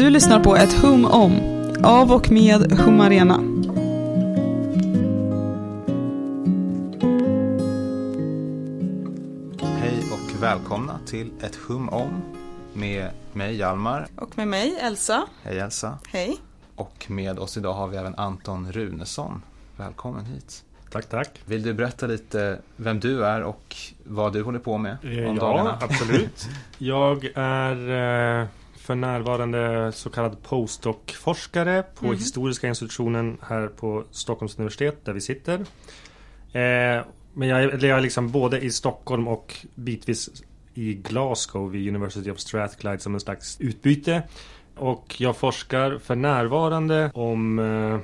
Du lyssnar på ett hum om, av och med Hum Arena. Hej och välkomna till ett hum om med mig Hjalmar. Och med mig Elsa. Hej Elsa. Hej. Och med oss idag har vi även Anton Runesson. Välkommen hit. Tack, tack. Vill du berätta lite vem du är och vad du håller på med om ja, dagarna? absolut. Jag är eh, för närvarande så kallad postdoc-forskare på Mhm. Historiska institutionen här på Stockholms universitet där vi sitter. Eh, men jag är, jag är liksom både i Stockholm och bitvis i Glasgow vid University of Strathclyde som en slags utbyte. Och jag forskar för närvarande om eh,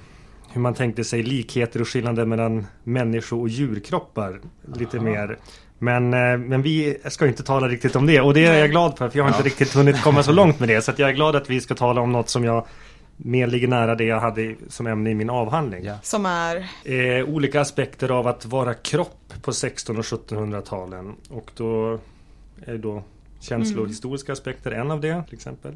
hur man tänkte sig likheter och skillnader mellan människo och djurkroppar. Lite Aha. mer. Men, eh, men vi ska inte tala riktigt om det och det är jag glad för för jag har inte Ja. riktigt hunnit komma så långt med det. Så att jag är glad att vi ska tala om något som jag mer ligger nära det jag hade som ämne i min avhandling. Ja. Som är, Eh, olika aspekter av att vara kropp på 1600 och 1700-talen. Och då är då känslohistoriska aspekter en av det till exempel.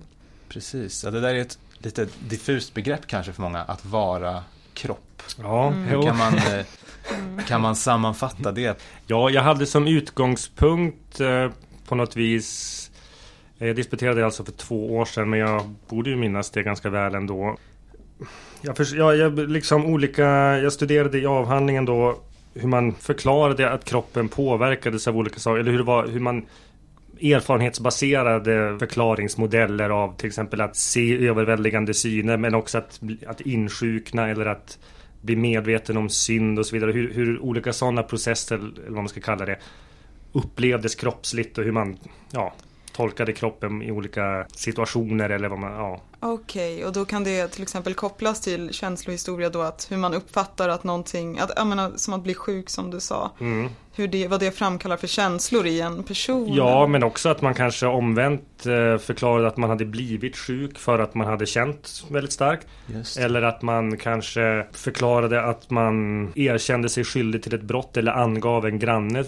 Precis, ja, det där är ett lite diffust begrepp kanske för många, att vara kropp. Ja, Mm. Hur kan man, eh, kan man sammanfatta det? ja, jag hade som utgångspunkt eh, på något vis Jag disputerade alltså för två år sedan men jag borde ju minnas det ganska väl ändå. Jag, förs- ja, jag, liksom olika, jag studerade i avhandlingen då hur man förklarade att kroppen påverkades av olika saker. Eller hur, det var, hur man erfarenhetsbaserade förklaringsmodeller av till exempel att se överväldigande syner men också att, att insjukna eller att bli medveten om synd och så vidare. Hur, hur olika sådana processer, eller vad man ska kalla det, upplevdes kroppsligt och hur man ja, tolkade kroppen i olika situationer eller vad man, ja okej, och då kan det till exempel kopplas till känslohistoria då att hur man uppfattar att någonting, att, jag menar, som att bli sjuk som du sa. Mm. Hur det, vad det framkallar för känslor i en person. Ja, men också att man kanske omvänt eh, förklarade att man hade blivit sjuk för att man hade känt väldigt starkt. Eller att man kanske förklarade att man erkände sig skyldig till ett brott eller angav en granne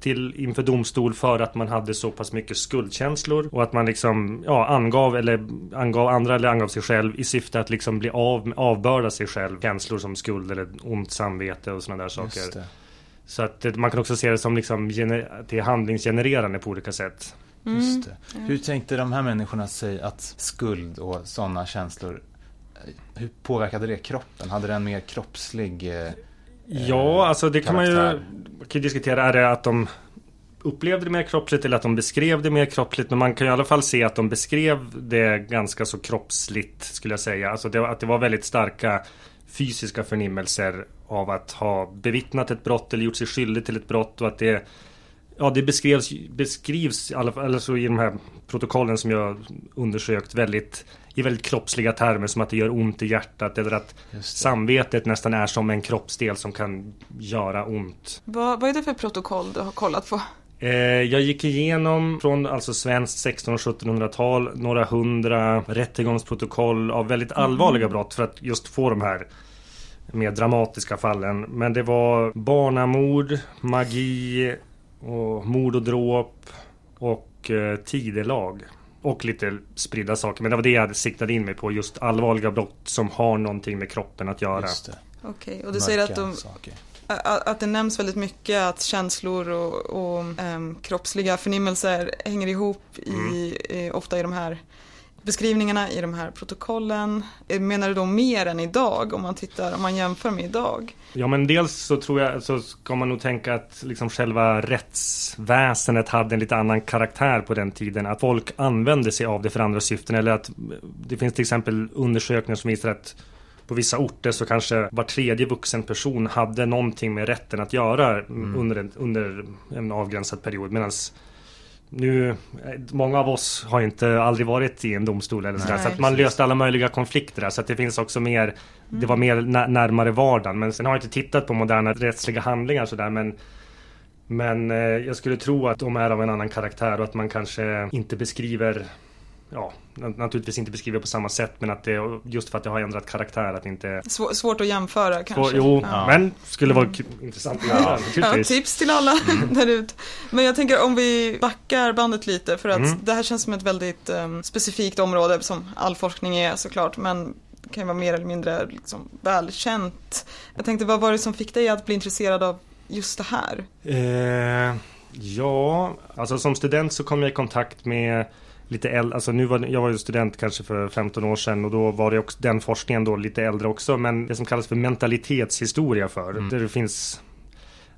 till inför domstol för att man hade så pass mycket skuldkänslor och att man liksom ja, angav eller angav andra eller angav sig själv i syfte att liksom bli av, avbörda sig själv känslor som skuld eller ont samvete och sådana där saker. Så att det- man kan också se det som liksom det är handlingsgenererande på olika sätt. Mm. Just det. Hur tänkte de här människorna sig att skuld och sådana känslor eh, hur påverkade det kroppen? Hade den mer kroppslig eh, Ja, alltså det kan man ju, karaktär. kan diskutera. Är det att de upplevde det mer kroppsligt eller att de beskrev det mer kroppsligt? Men man kan ju i alla fall se att de beskrev det ganska så kroppsligt skulle jag säga. Alltså det, att det var väldigt starka fysiska förnimmelser av att ha bevittnat ett brott eller gjort sig skyldig till ett brott och att det Ja, det beskrevs, beskrivs i alla fall eller så i de här protokollen som jag undersökt väldigt i väldigt kroppsliga termer som att det gör ont i hjärtat eller att samvetet nästan är som en kroppsdel som kan göra ont. Vad, vad är det för protokoll du har kollat på? Eh, jag gick igenom från alltså svenskt 1600 och 1700-tal några hundra rättegångsprotokoll av väldigt allvarliga brott för att just få de här mer dramatiska fallen. Men det var barnamord, magi och mord och dråp och eh, tidelag. Och lite spridda saker. Men det var det jag siktade in mig på. Just allvarliga brott som har någonting med kroppen att göra. Okej, och du säger att, Mörka de, saker. Att det nämns väldigt mycket att känslor och, och ehm, kroppsliga förnimmelser hänger ihop i, eh, ofta i de här beskrivningarna i de här protokollen. Eh, Menar du då mer än idag om man tittar, om man jämför med idag? Ja men dels så tror jag så ska man nog tänka att liksom själva rättsväsendet hade en lite annan karaktär på den tiden. Att folk använde sig av det för andra syften. Eller att det finns till exempel undersökningar som visar att på vissa orter så kanske var tredje vuxen person hade någonting med rätten att göra under, en, under en avgränsad period. Medan nu, eh, många av oss har inte aldrig varit i en domstol eller sådär. Nej, Så att man löste alla möjliga konflikter där. Så att det finns också mer, det var mer nä- närmare vardagen. Men sen har jag inte tittat på moderna rättsliga handlingar sådär. Men, men eh, jag skulle tro att de är av en annan karaktär och att man kanske inte beskriver ja, naturligtvis inte beskriver på samma sätt men att det just för att det har ändrat karaktär att det inte Svår, Svårt att jämföra kanske. jo, ja. men skulle vara intressant att göra. Ja, tips till alla mm. där ute. Men jag tänker om vi backar bandet lite för att mm. det här känns som ett väldigt um, specifikt område som all forskning är såklart. Men kan ju vara mer eller mindre liksom, välkänt. Jag tänkte, vad var det som fick dig att bli intresserad av just det här? Eh, ja, alltså som student så kom jag i kontakt med lite äldre, alltså nu var jag var ju student kanske för 15 år sedan och då var det också den forskningen då lite äldre också men det som kallas för mentalitetshistoria för. Mm. Där det finns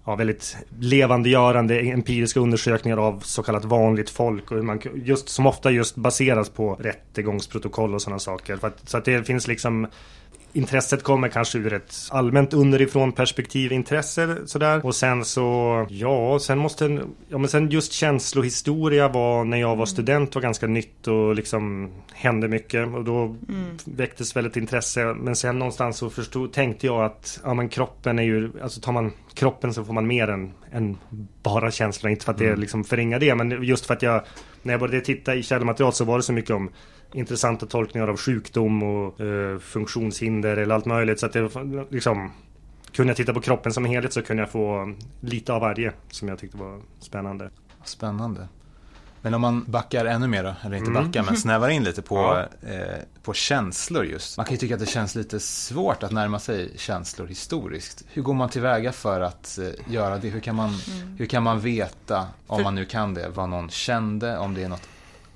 ja, väldigt levandegörande empiriska undersökningar av så kallat vanligt folk och hur man just som ofta just baseras på rättegångsprotokoll och sådana saker. Att, så att det finns liksom intresset kommer kanske ur ett allmänt underifrån perspektiv intresse sådär. Och sen så, ja, sen måste, ja men sen just känslohistoria var när jag var mm. student var ganska nytt och liksom hände mycket och då mm. väcktes väldigt intresse. Men sen någonstans så förstod, tänkte jag att, ja men kroppen är ju, alltså tar man kroppen så får man mer än, än bara känslor. Inte för att mm. det liksom förringar det, men just för att jag, när jag började titta i källmaterial så var det så mycket om intressanta tolkningar av sjukdom och eh, funktionshinder eller allt möjligt. Så att det liksom kunde jag titta på kroppen som helhet så kunde jag få lite av varje som jag tyckte var spännande. Spännande. Men om man backar ännu mer då, eller inte mm. backar, men snävar in lite på, ja. eh, på känslor just. Man kan ju tycka att det känns lite svårt att närma sig känslor historiskt. Hur går man tillväga för att eh, göra det? Hur kan man, mm. hur kan man veta, om för... man nu kan det, vad någon kände, om det är något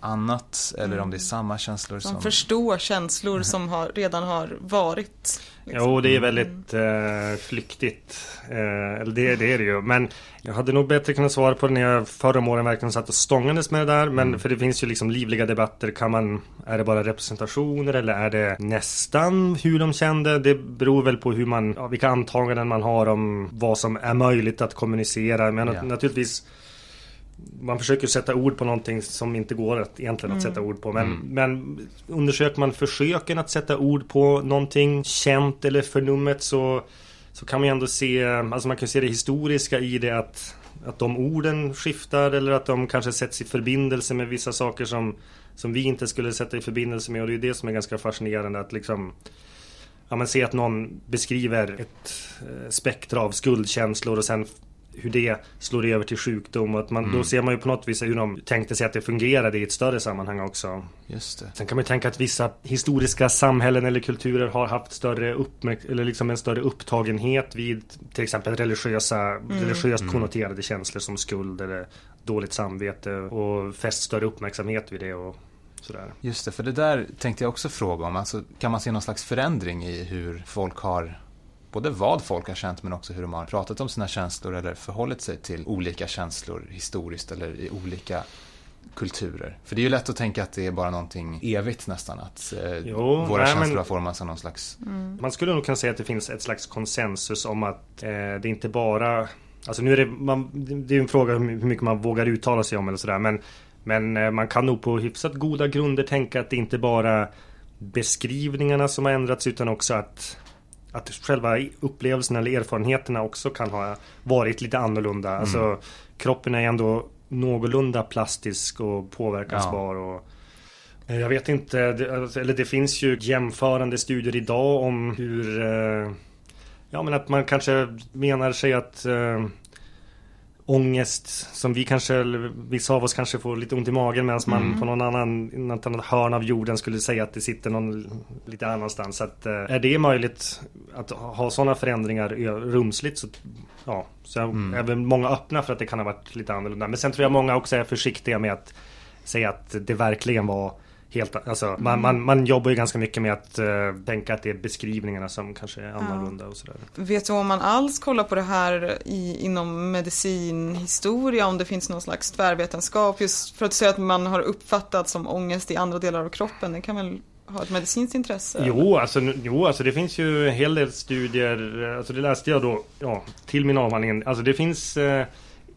annat eller om det är mm. samma känslor. Som, som förstår känslor som har, redan har varit. Liksom. Jo, det är väldigt eh, flyktigt. Eh, eller det, det, är det ju. Men jag hade nog bättre kunnat svara på det när jag förra om åren verkligen satt och stångades med det där. Men mm. för det finns ju liksom livliga debatter. Kan man, är det bara representationer eller är det nästan hur de kände? Det beror väl på hur man, ja, vilka antaganden man har om vad som är möjligt att kommunicera. Men yeah. naturligtvis man försöker sätta ord på någonting som inte går att, egentligen mm. att sätta ord på. Men, mm. men undersöker man försöken att sätta ord på någonting känt eller förnummet så, så kan man ju ändå se, alltså man kan se det historiska i det att, att de orden skiftar eller att de kanske sätts i förbindelse med vissa saker som, som vi inte skulle sätta i förbindelse med. Och det är det som är ganska fascinerande att liksom Ja men se att någon beskriver ett eh, spektra av skuldkänslor och sen hur det slår över till sjukdom och att man, mm. då ser man ju på något vis hur de tänkte sig att det fungerade i ett större sammanhang också. Just det. Sen kan man ju tänka att vissa historiska samhällen eller kulturer har haft större uppmärk eller liksom en större upptagenhet vid till exempel religiösa, mm. religiöst mm. konnoterade känslor som skuld eller dåligt samvete och fäst större uppmärksamhet vid det och Sådär. Just det, för det där tänkte jag också fråga om. Alltså, kan man se någon slags förändring i hur folk har både vad folk har känt men också hur de har pratat om sina känslor eller förhållit sig till olika känslor historiskt eller i olika kulturer. För det är ju lätt att tänka att det är bara någonting evigt nästan. Att eh, jo, våra nej, känslor men, har formats av någon slags... Mm. Man skulle nog kunna säga att det finns ett slags konsensus om att eh, det inte bara... Alltså nu är det, man, det är en fråga hur mycket man vågar uttala sig om eller sådär. Men, men eh, man kan nog på hyfsat goda grunder tänka att det inte bara beskrivningarna som har ändrats utan också att att själva upplevelserna eller erfarenheterna också kan ha varit lite annorlunda. Mm. Alltså kroppen är ändå någorlunda plastisk och påverkansbar. Ja. Och, eh, jag vet inte, alltså, eller det finns ju jämförande studier idag om hur eh, Ja men att man kanske menar sig att eh, ångest som vi kanske, vissa av oss kanske får lite ont i magen medan man mm. på någon annan, något annat hörn av jorden skulle säga att det sitter någon lite annanstans. Så att, eh, är det möjligt att ha sådana förändringar rumsligt så, ja, så mm. är väl många öppna för att det kan ha varit lite annorlunda. Men sen tror jag många också är försiktiga med att säga att det verkligen var helt, alltså, mm. man, man, man jobbar ju ganska mycket med att uh, tänka att det är beskrivningarna som kanske är annorlunda ja. och sådär. Vet du om man alls kollar på det här i, inom medicinhistoria, om det finns någon slags tvärvetenskap just för att säga att man har uppfattat som ångest i andra delar av kroppen, det kan väl ha ett medicinskt intresse? Jo alltså, jo, alltså det finns ju en hel del studier, alltså det läste jag då, ja, till min avhandling. Alltså det finns eh,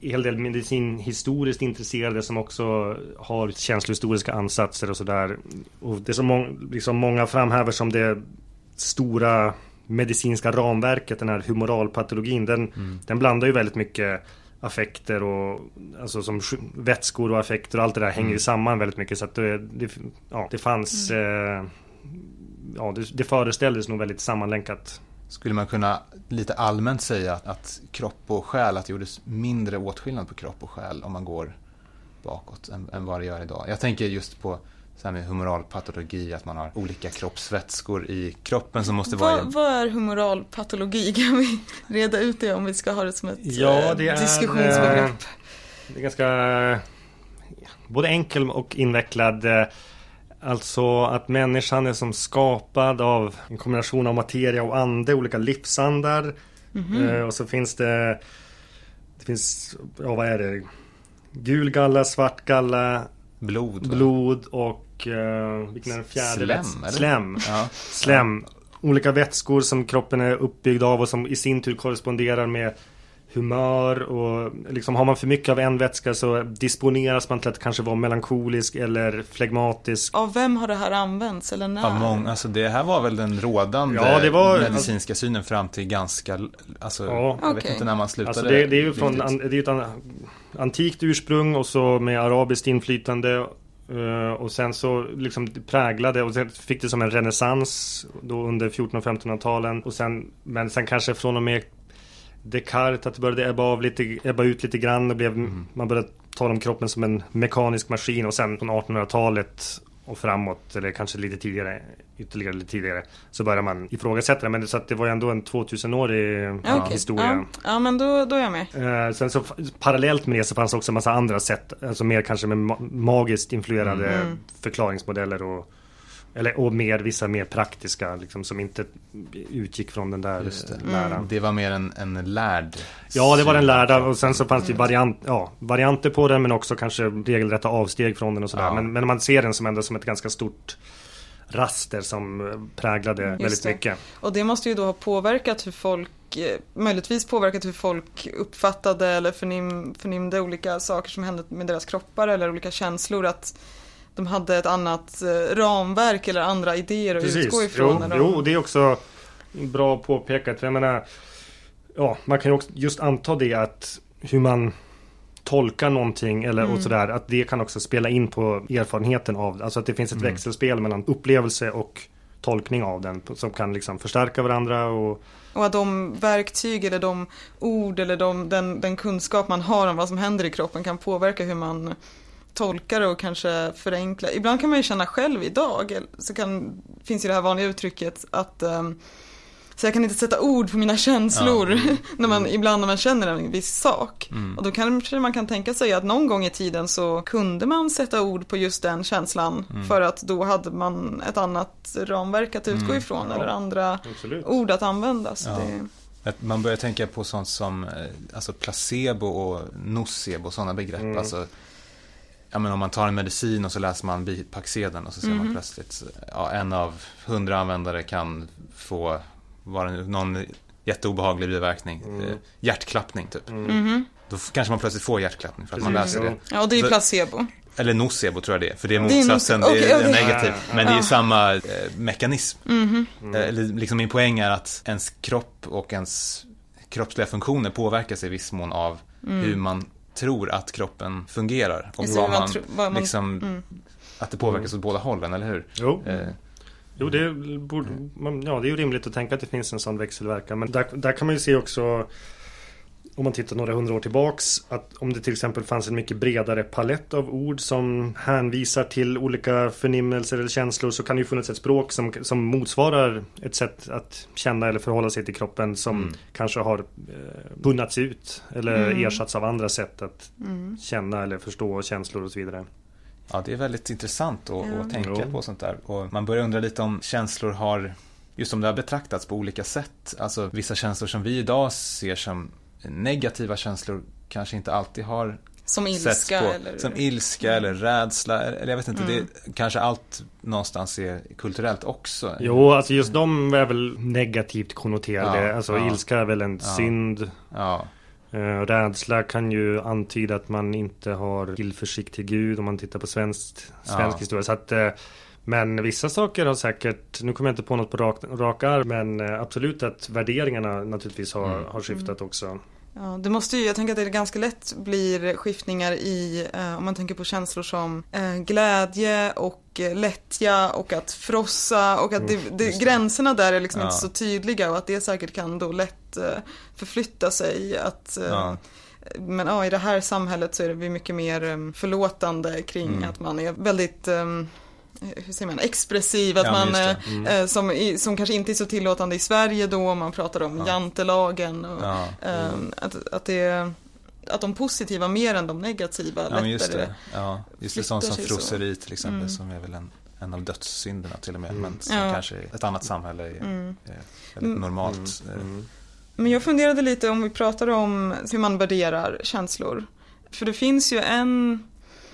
hel del medicinhistoriskt intresserade som också har känslohistoriska ansatser och sådär. Och det som må liksom många framhäver som det stora medicinska ramverket, den här humoralpatologin, den, mm. den blandar ju väldigt mycket affekter och alltså som sk- vätskor och affekter och allt det där hänger ju samman väldigt mycket så att det, det, ja, det fanns eh, Ja det, det föreställdes nog väldigt sammanlänkat Skulle man kunna lite allmänt säga att kropp och själ, att det gjordes mindre åtskillnad på kropp och själ om man går bakåt än, än vad det gör idag? Jag tänker just på så här med humoral patologi, att man har olika kroppsvätskor i kroppen som måste vara... Vad, vad är humoral patologi? Kan vi reda ut det om vi ska ha det som ett Ja, eh, det är, diskussionsbegrepp? eh, Det är ganska både enkel och invecklad. Alltså att människan är som skapad av en kombination av materia och ande, olika livsandar. Mhm. Eh, Och så finns det Det finns, ja vad är det? Gul galla, svart galla, Blod. blod och eh, vilken är den fjärde? Slem? Slem. Ja. Slem. Olika vätskor som kroppen är uppbyggd av och som i sin tur korresponderar med humör och liksom har man för mycket av en vätska så disponeras man till att kanske vara melankolisk eller flegmatisk. Av vem har det här använts eller när? Ja, många, alltså det här var väl den rådande Ja, det var- medicinska synen fram till ganska, alltså Ja. jag vet Okej. inte när man slutade. Alltså det, det är ju från, an, det är ett an, antikt ursprung och så med arabiskt inflytande eh, och sen så liksom präglade och sen fick det som en renässans då under 1400 och 1500-talen och sen Men sen kanske från och med Descartes att det började ebba, av lite, ebba ut lite grann och blev Mm. Man började tala om kroppen som en mekanisk maskin och sen från 1800-talet och framåt eller kanske lite tidigare Ytterligare lite tidigare Så börjar man ifrågasätta det men det, så att det var ju ändå en 2000-årig Ja, historia Ja, ja men då, då är jag med. Eh, sen så parallellt med det så fanns också en massa andra sätt, alltså mer kanske med ma- magiskt influerade Mm. förklaringsmodeller och eller, och mer, vissa mer praktiska liksom, som inte utgick från den där Just det. eh, läran. Det var mer en, en lärd Ja, det var den lärda och sen så fanns det variant, ja, varianter på den men också kanske regelrätta avsteg från den och sådär. Ja. Men, men man ser den som ändå som ett ganska stort raster som eh, präglade väldigt det. mycket. Och det måste ju då ha påverkat hur folk, eh, möjligtvis påverkat hur folk uppfattade eller förnim, förnimde olika saker som hände med deras kroppar eller olika känslor. Att de hade ett annat eh, ramverk eller andra idéer att utgå ifrån. Jo, de... jo, det är också bra påpekat. Jag menar, ja, man kan ju också just anta det att hur man tolkar någonting eller Mm. och sådär. Att det kan också spela in på erfarenheten av Alltså att det finns ett Mm. växelspel mellan upplevelse och tolkning av den. Som kan liksom förstärka varandra och Och att de verktyg eller de ord eller de, den, den kunskap man har om vad som händer i kroppen kan påverka hur man tolkar det och kanske förenkla. Ibland kan man ju känna själv idag, så kan, finns ju det här vanliga uttrycket att ehm, så jag kan inte sätta ord på mina känslor Ja. när man, ibland när man känner en viss sak. Mm. Och då kanske man kan tänka sig att någon gång i tiden så kunde man sätta ord på just den känslan för att då hade man ett annat ramverk att utgå Mm. ifrån Ja. eller andra absolut. ord att använda. Så Ja. det, Att Man börjar tänka på sånt som eh, alltså placebo och nocebo, sådana begrepp. Mm. Alltså, ja, men om man tar en medicin och så läser man bipacksedeln och så ser man Mhm. plötsligt ja, en av hundra användare kan få vara någon jätteobehaglig biverkning. Mm. Eh, hjärtklappning typ. Mm. Mhm. Då kanske man plötsligt får hjärtklappning för att man Precis, läser ja. det. Ja, och det är placebo. Eller nocebo tror jag det är, för det är motsatsen, det är, okej, okej. negativ. Ja, ja. Men det är ju samma eh, mekanism. Mm. Eller liksom min poäng är att ens kropp och ens kroppsliga funktioner påverkas i viss mån av hur man tror att kroppen fungerar. Och vad man, man- liksom, mm. att det påverkas åt båda hållen, eller hur? Jo. Eh, Jo, det, borde, ja, det är ju rimligt att tänka att det finns en sån växelverkan. Men där, där kan man ju se också om man tittar några hundra år tillbaks att om det till exempel fanns en mycket bredare palett av ord som hänvisar till olika förnimmelser eller känslor så kan det ju funnits ett språk som, som motsvarar ett sätt att känna eller förhålla sig till kroppen som Mm. kanske har eh, bunnats ut eller Mm. ersatts av andra sätt att Mm. känna eller förstå känslor och så vidare. Ja, det är väldigt intressant att, att tänka Jo. på sånt där. Och man börjar undra lite om känslor har, just om det har betraktats på olika sätt. Alltså vissa känslor som vi idag ser som negativa känslor kanske inte alltid har Som ilska på. eller... Som ilska eller rädsla, eller jag vet inte, Mm. det kanske allt någonstans är kulturellt också. Jo, alltså just de är väl negativt konnoterade. Ja, alltså ja. ilska är väl en Ja. synd. Ja, Eh, rädsla kan ju antyda att man inte har tillförsikt till Gud om man tittar på svenskt, svensk Ja. historia. Så att, eh, men vissa saker har säkert, nu kommer jag inte på något på rak, rak arm, men eh, absolut att värderingarna naturligtvis har, Mm. har skiftat också. Ja, det måste ju, jag tänker att det ganska lätt blir skiftningar i, eh, om man tänker på känslor som eh, glädje och eh, lättja och att frossa och att det, det, just det. gränserna där är liksom Ja. inte så tydliga och att det säkert kan då lätt eh, förflytta sig. Att, eh, Ja. Men ja, i det här samhället så är vi mycket mer förlåtande kring Mm. att man är väldigt eh, hur säger man, expressiv, att Ja, man, det. Mm. eh, eh, som, i, som kanske inte är så tillåtande i Sverige då, om man pratar om Ja. jantelagen och Ja. Ehm, att, att, det, att de positiva mer än de negativa Ja, men just lättare. det. Ja, just det. Sånt som frosseri till exempel, Mm. som är väl en, en av dödssynderna till och med. Mm. Men som Ja. kanske i ett annat samhälle är, Mm. är väldigt Mm. normalt. eh, Mm. Men jag funderade lite om vi pratar om hur man värderar känslor. För det finns ju en,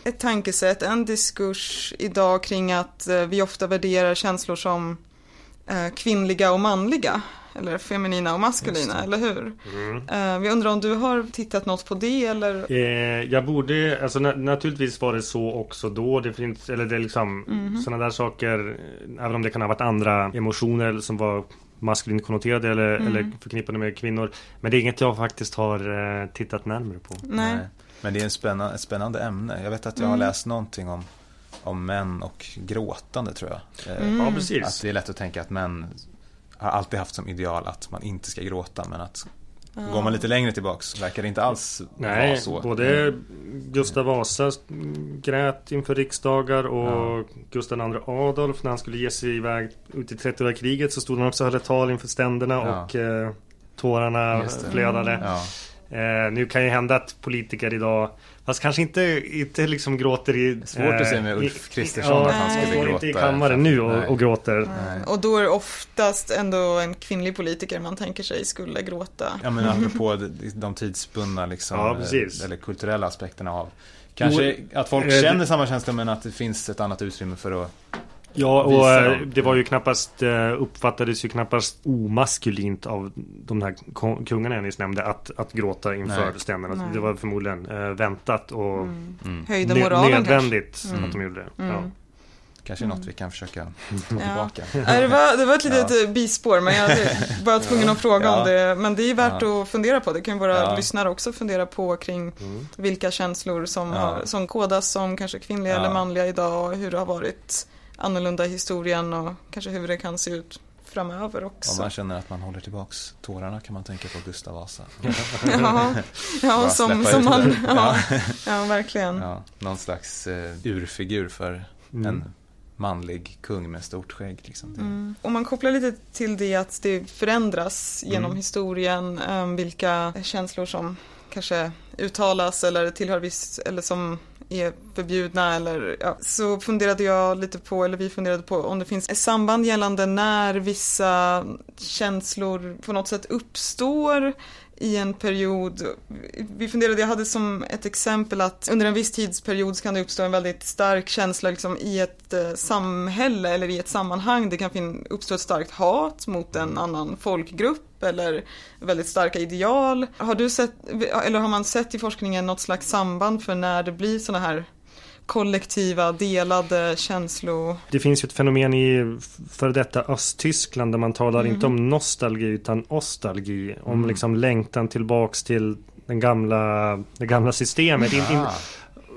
ett tankesätt, en diskurs idag kring att eh, vi ofta värderar känslor som eh, kvinnliga och manliga. Eller feminina och maskulina, eller hur? Mm. Eh, vi undrar om du har tittat något på det eller? Eh, jag borde, alltså na- naturligtvis var det så också då. Det finns, eller det är liksom Mhm. sådana där saker. eh, Även om det kan ha varit andra emotioner som var maskulint konnoterade eller, Mm. eller förknippade med kvinnor. Men det är inget jag faktiskt har eh, tittat närmare på. Nej. Men det är en spännande, ett spännande ämne. Jag vet att jag Mm. har läst någonting om, om män och gråtande tror jag. Eh, Mm. Ja, Att precis. det är lätt att tänka att män har alltid haft som ideal att man inte ska gråta. Men att går man lite längre tillbaks verkar det inte alls vara Nej, så. både Gustav Vasa grät inför riksdagar och Ja. Gustav II Adolf när han skulle ge sig iväg ut i 30-åriga kriget så stod han också och höll ett tal inför ständerna Ja. och eh, tårarna flödade. Ja, Eh, nu kan ju hända att politiker idag Fast kanske inte, inte liksom gråter i... svårt att se med i- Ulf Kristersson ja, att han skulle står inte i gråta kammaren nu och, och gråter. Nej. Och då är det oftast ändå en kvinnlig politiker man tänker sig skulle gråta. Ja men apropå de, de tidsbundna liksom, Ja, eh, eller kulturella aspekterna av Kanske att folk eh, känner samma känsla men att det finns ett annat utrymme för att Ja, och Visa eh, det var ju knappast, eh, uppfattades ju knappast omaskulint av de här kungarna jag nyss nämnde att, att gråta inför Nej. ständerna. Nej. Det var förmodligen eh, väntat och Mm. mm, moralen nödvändigt Mm. att de gjorde det. Mm. Ja. kanske något vi kan försöka ta Ja. tillbaka. Nej, det, var, det var ett litet Ja. bispår men jag var tvungen att fråga Ja. om det. Men det är värt att fundera på. Det kan våra Ja. lyssnare också fundera på kring Mm. vilka känslor som, Ja. har, som kodas som kanske kvinnliga Ja. eller manliga idag och hur det har varit annorlunda historien och kanske hur det kan se ut framöver Om också. man känner att man håller tillbaks tårarna kan man tänka på Gustav Vasa. ja, ja som, som man, ja, ja verkligen. Ja, någon slags eh, urfigur för Mm. en manlig kung med stort skägg. Liksom. Mm. Om man kopplar lite till det att det förändras genom Mm. historien, um, vilka känslor som kanske uttalas eller tillhör viss, eller som är förbjudna eller ja, så funderade jag lite på, eller vi funderade på om det finns ett samband gällande när vissa känslor på något sätt uppstår i en period. Vi funderade, jag hade som ett exempel att under en viss tidsperiod så kan det uppstå en väldigt stark känsla liksom i ett eh, samhälle eller i ett sammanhang. Det kan uppstå ett starkt hat mot en annan folkgrupp eller väldigt starka ideal. Har du sett, eller har man sett i forskningen något slags samband för när det blir sådana här kollektiva, delade känslor? Det finns ju ett fenomen i före detta Östtyskland där man talar inte om nostalgi utan ostalgi. Om Mm. liksom längtan tillbaks till den gamla, det gamla systemet. In, in, Ah,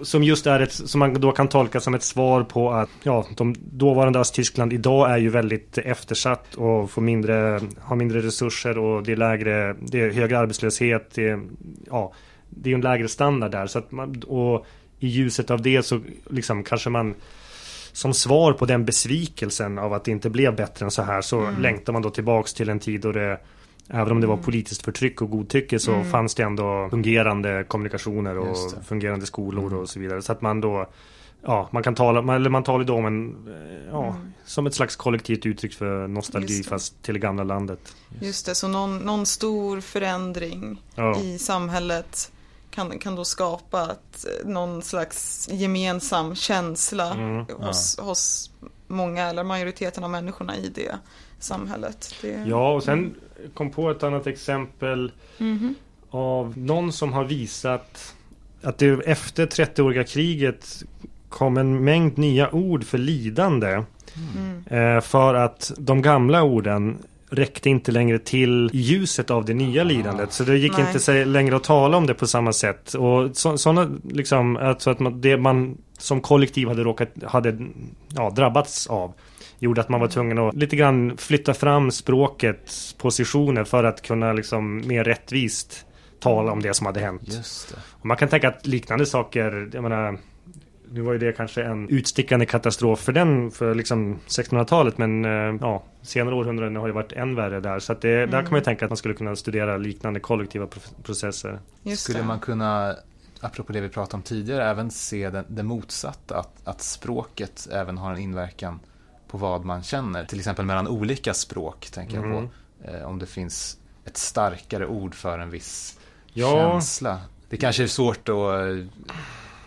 som just är ett, som man då kan tolka som ett svar på att ja, de dåvarande Östtyskland idag är ju väldigt eftersatt och får mindre, har mindre resurser och det är lägre, det är högre arbetslöshet, det är, ja, det är en lägre standard där. Så att man, och i ljuset av det så liksom kanske man som svar på den besvikelsen av att det inte blev bättre än så här så Mm. längtar man då tillbaks till en tid då det Även om det var politiskt förtryck och godtycke så Mm. fanns det ändå fungerande kommunikationer och fungerande skolor Mm. och så vidare. Så att man då Ja, man kan tala, eller man talar då om en eh, Ja, Mm. som ett slags kollektivt uttryck för nostalgi fast till det gamla landet. Just det, så någon, någon stor förändring Ja, i samhället kan, kan då skapa ett, någon slags gemensam känsla Mm, hos, hos många eller majoriteten av människorna i det samhället. Det, ja och sen kom på ett annat exempel Mhm. av någon som har visat att det efter 30-åriga kriget kom en mängd nya ord för lidande. Mm. Eh, för att de gamla orden räckte inte längre till i ljuset av det nya lidandet. Så det gick Nej. inte längre att tala om det på samma sätt. Och så, sådana liksom, alltså att man, det man som kollektiv hade råkat, hade ja, drabbats av gjorde att man var tvungen att lite grann flytta fram språkets positioner för att kunna liksom mer rättvist tala om det som hade hänt. Just det. Och man kan tänka att liknande saker, jag menar nu var ju det kanske en utstickande katastrof för den för liksom 1600-talet men eh, ja, senare århundraden har ju varit än värre där. Så att det, där kan man ju tänka att man skulle kunna studera liknande kollektiva pro- processer. Just Skulle man kunna, apropå det vi pratade om tidigare, även se den, det motsatta? Att, att språket även har en inverkan på vad man känner. Till exempel mellan olika språk, tänker jag Mm. på. Eh, om det finns ett starkare ord för en viss Ja. känsla. Det kanske är svårt att...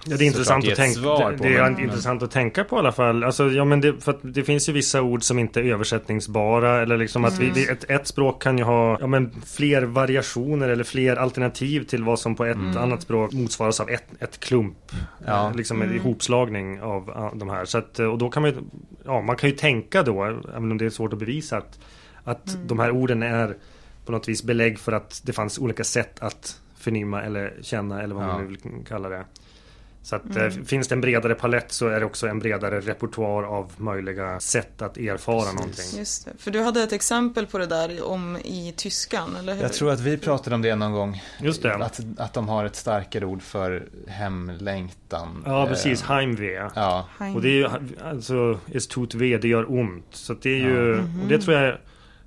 Ja, det är intressant att tänka på, det är men- intressant att tänka på i alla fall. Alltså, ja, men det, för att det finns ju vissa ord som inte är översättningsbara. Eller liksom att vi, det, ett, ett språk kan ju ha ja, men fler variationer eller fler alternativ till vad som på ett annat språk motsvaras av ett, ett klump. Ja. Eh, Liksom en ihopslagning av de här. Så att, eh, och då kan man ju, ja, man kan ju tänka då, även om det är svårt att bevisa, att, att de här orden är på något vis belägg för att det fanns olika sätt att förnimma eller känna eller vad man Ja. nu vill kalla det. Så att eh, finns det en bredare palett så är det också en bredare repertoar av möjliga sätt att erfara någonting. Just det. För du hade ett exempel på det där om i tyskan, eller hur? Jag tror att vi pratade om det någon gång. Just det. Att, att de har ett starkare ord för hemlängtan. Ja, precis. Eh, Heimweh. Ja, Heim. Och det är ju alltså, ist tut weh, det gör ont. Så att det är ju, Mhm. och det tror jag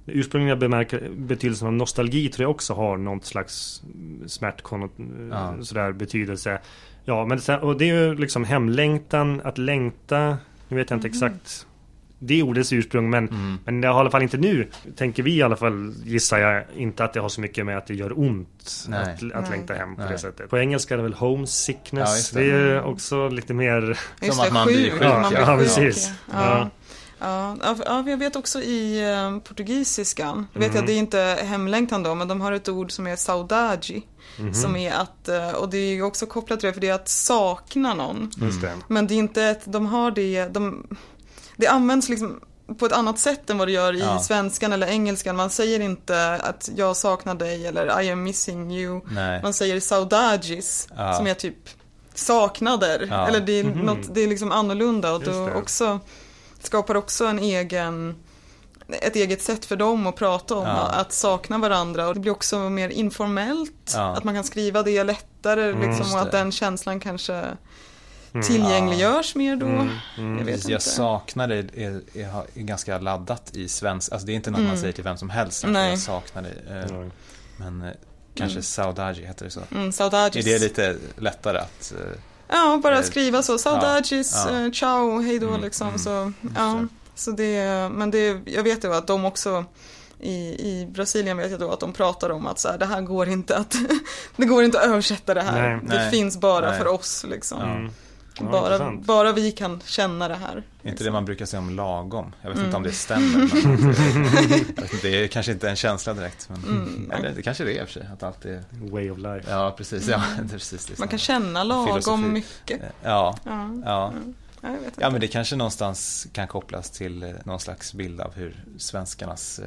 ursprungliga bemärker, betydelsen av nostalgi tror jag också har något slags smärtkonnot, Ja. sådär betydelse. Ja, men sen, och det är ju liksom hemlängtan, att längta, nu vet jag inte exakt det är ordets ursprung men, Mm. men det har i alla fall inte nu, tänker vi i alla fall, gissar jag, inte att det har så mycket med att det gör ont Nej. att, att Nej. längta hem på Nej. det sättet. På engelska är det väl homesickness. Ja, det. det. är ju också lite mer Som att man blir sjuk, sjuk, man blir ja. Ja, sjuk, precis. Ja. Ja. Ja. Ja, ja, jag vet också i eh, portugisiskan, då vet jag att det är inte hemlängtan då, men de har ett ord som är saudade. Mhm. Som är att, eh, och det är också kopplat till det, för det är att sakna någon. Det. Men det är inte ett, de har det, de, det används liksom på ett annat sätt än vad det gör i Ja. svenskan eller engelskan. Man säger inte att jag saknar dig eller I am missing you. nej. Man säger saudades Ja. som är typ saknader. Ja. Eller det är, Mhm. något, det är liksom annorlunda och då också skapar också en egen ett eget sätt för dem att prata om Ja. att sakna varandra och det blir också mer informellt. Ja. Att man kan skriva det lättare Mm, liksom, och att det. den känslan kanske Mm. tillgängliggörs mer då. Mm, mm. Jag vet jag inte. saknar det är, är, är ganska laddat i svensk, alltså det är inte något man Mm. säger till vem som helst. att Nej. Jag saknar dig. Eh. Men eh, kanske Mm. saudade heter det så. Mm, saudades. Är det lite lättare att... Ja, bara Eh, skriva så. Saudades, ja. eh, ciao, hej då Mm, liksom. mm, så, ja. så det, men det, jag vet ju att de också i, I Brasilien vet jag då att de pratar om att så här, det här går inte att Det går inte att översätta det här. Nej. det Nej. finns bara Nej. för oss liksom. Mm. Ja, bara, intressant. bara vi kan känna det här. Är inte det man brukar säga om lagom? Jag vet Mm. inte om det stämmer. Men det är kanske inte en känsla direkt. Men, Mm. eller det kanske det är i och för sig. Att allt är, Way of life. ja, precis. Ja, det är precis det. Man kan känna lagom Filosofi. mycket. Ja, Ja, ja. inte. Ja, men det kanske någonstans kan kopplas till eh, någon slags bild av hur svenskarnas eh,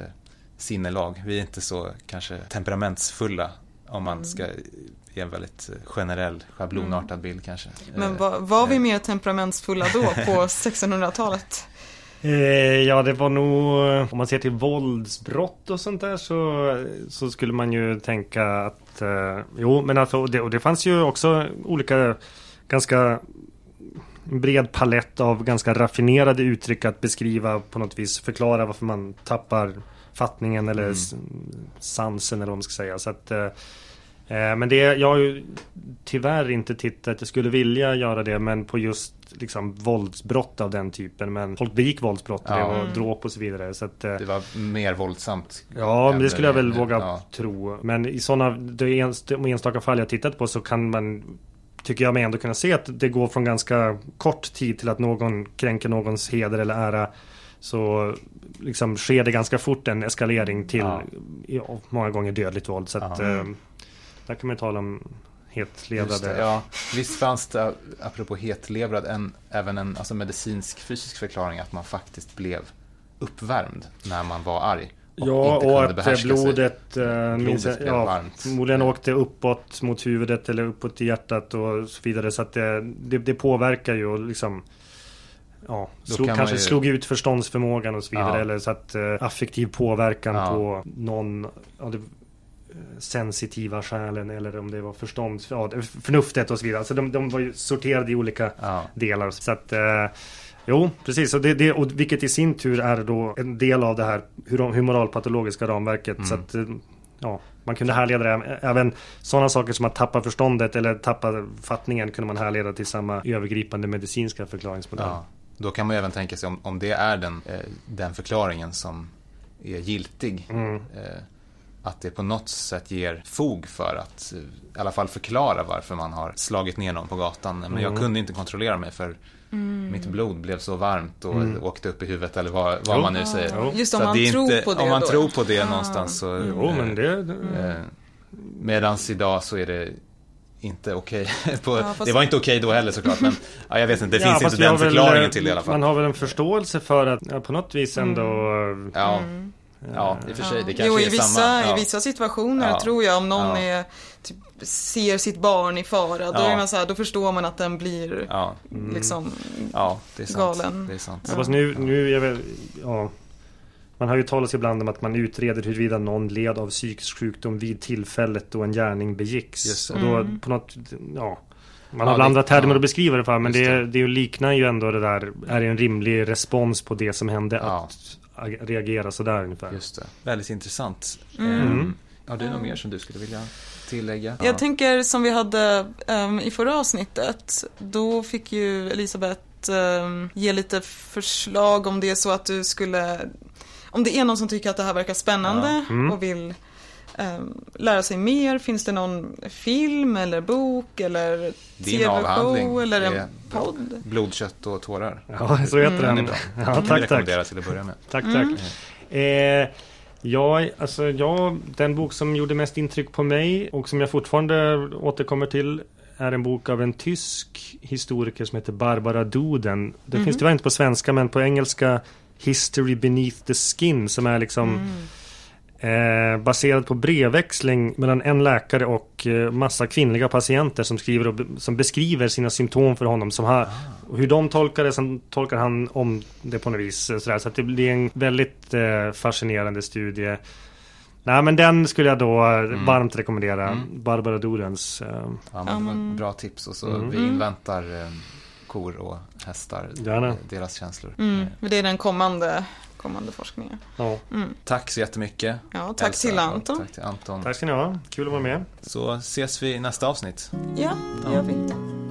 sinnelag. Vi är inte så kanske temperamentsfulla om man ska ge en väldigt eh, generell, schablonartad bild kanske. Men Eh, var, var vi eh, mer temperamentsfulla då på 1600-talet? Eh, ja, det var nog... Om man ser till våldsbrott och sånt där så, så skulle man ju tänka att... Eh, jo, men alltså, och det, och det fanns ju också olika ganska bred palett av ganska raffinerade uttryck att beskriva på något vis förklara varför man tappar fattningen eller Mm. sansen eller vad man ska säga. Så att, eh, men det, jag har ju tyvärr inte tittat, jag skulle vilja göra det men på just liksom våldsbrott av den typen. Men folk begick våldsbrott, och det Ja. var Mm. dråp och så vidare. Så att, eh, Det var mer våldsamt. Ja, men det skulle jag väl våga ja. tro. Men i sådana, de ens- de enstaka fall jag tittat på så kan man Tycker jag mig ändå kunna se att det går från ganska kort tid till att någon kränker någons heder eller ära Så liksom sker det ganska fort en eskalering till Ja. ja, många gånger dödligt våld. Så att Ja. Där kan man ju tala om hetlevrade. det, ja. Visst fanns det, apropå hetlevrad, en, även en alltså medicinsk fysisk förklaring att man faktiskt blev uppvärmd när man var arg. Ja, inte och att blodet, minns jag, blev ja, varmt. förmodligen åkte uppåt mot huvudet eller uppåt i hjärtat och så vidare. Så att det, det, det påverkar ju och liksom Ja, slog, kan kanske ju- slog ut förståndsförmågan och så vidare. Ja. Eller så att eh, affektiv påverkan Ja. på någon av de eh, sensitiva själen eller om det var förstånds, ja, förnuftet och så vidare. Så de, de var ju sorterade i olika Ja. delar. Så att eh, Jo, precis. Och, det, det, och vilket i sin tur är då en del av det här hur- humoralpatologiska ramverket. Mm. Så att eh, ja, man kunde härleda det. Även sådana saker som att tappa förståndet eller tappa fattningen kunde man härleda till samma övergripande medicinska förklaringsmodell. Ja. Då kan man även tänka sig om, om det är den, eh, den förklaringen som är giltig. Mm. Eh, att det på något sätt ger fog för att eh, i alla fall förklara varför man har slagit ner någon på gatan. Men jag Mm. kunde inte kontrollera mig för mitt blod blev så varmt och Mm. åkte upp i huvudet eller vad, vad man nu säger. Just om Så man tror inte, på det Om man då. tror på det Ah. någonstans så... Jo, men det... det Eh, medans idag så är det inte okej. på- Ja, Det var inte okej då heller såklart. Men ja, jag vet inte, det Ja, finns inte den väl, förklaringen eh, till det i alla fall. Man har väl en förståelse för att ja, på något vis ändå... Ja, Mm. Ja, i och för sig. Det kanske jo, i är vissa, samma. Ja. i vissa situationer Ja. tror jag om någon Ja. är, typ, ser sitt barn i fara, då, Ja. är man så här, då förstår man att den blir Ja, liksom ja, det är sant. Galen. Det är sant. Ja, fast nu, nu är väl, ja, Man har ju talat ibland om att man utreder huruvida någon led av psykisk sjukdom vid tillfället då en gärning begicks. Det. Och då Mm. på något, ja. Man Ja, har väl det- andra termer ja. att beskriva det för men det, det. det liknar ju ändå det där Är det en rimlig respons på det som hände Ja. att ag- reagera sådär ungefär? Just det. Väldigt intressant. Mm. Ehm, Har du något mer som du skulle vilja tillägga? Jag tänker som vi hade ehm, i förra avsnittet. Då fick ju Elisabeth ehm, ge lite förslag om det är så att du skulle... Om det är någon som tycker att det här verkar spännande Ja. Mm. och vill lära sig mer. Finns det någon film eller bok eller tv-show eller en podd? Blod, kött och tårar. Ja, så heter Mm. Den den. Ja, tack, tack. rekommendera till att börja med. Tack, tack. Mm. Eh, ja, alltså ja, den bok som gjorde mest intryck på mig och som jag fortfarande återkommer till är en bok av en tysk historiker som heter Barbara Duden. Det Mhm. finns tyvärr inte på svenska men på engelska History Beneath the Skin som är liksom Mm. Eh, baserad på brevväxling mellan en läkare och eh, massa kvinnliga patienter som skriver och be- som beskriver sina symptom för honom. Som har, och hur de tolkar det, sen tolkar han om det på något vis. eh, Sådär. Så att det blir en väldigt eh, fascinerande studie. Nej men den skulle jag då eh, varmt rekommendera. Mm. Barbara Dudens. Eh, Ja, men ett bra tips. Och så Mm. vi inväntar eh, kor och hästar. Gärna. Deras känslor. Mm, för det är den kommande, kommande forskningen. ja. Mm. Tack så jättemycket. Ja, tack Elsa, till Anton. Tack till Anton. Tack ska ni ha. Kul att vara med. Så ses vi i nästa avsnitt. Ja, det gör vi.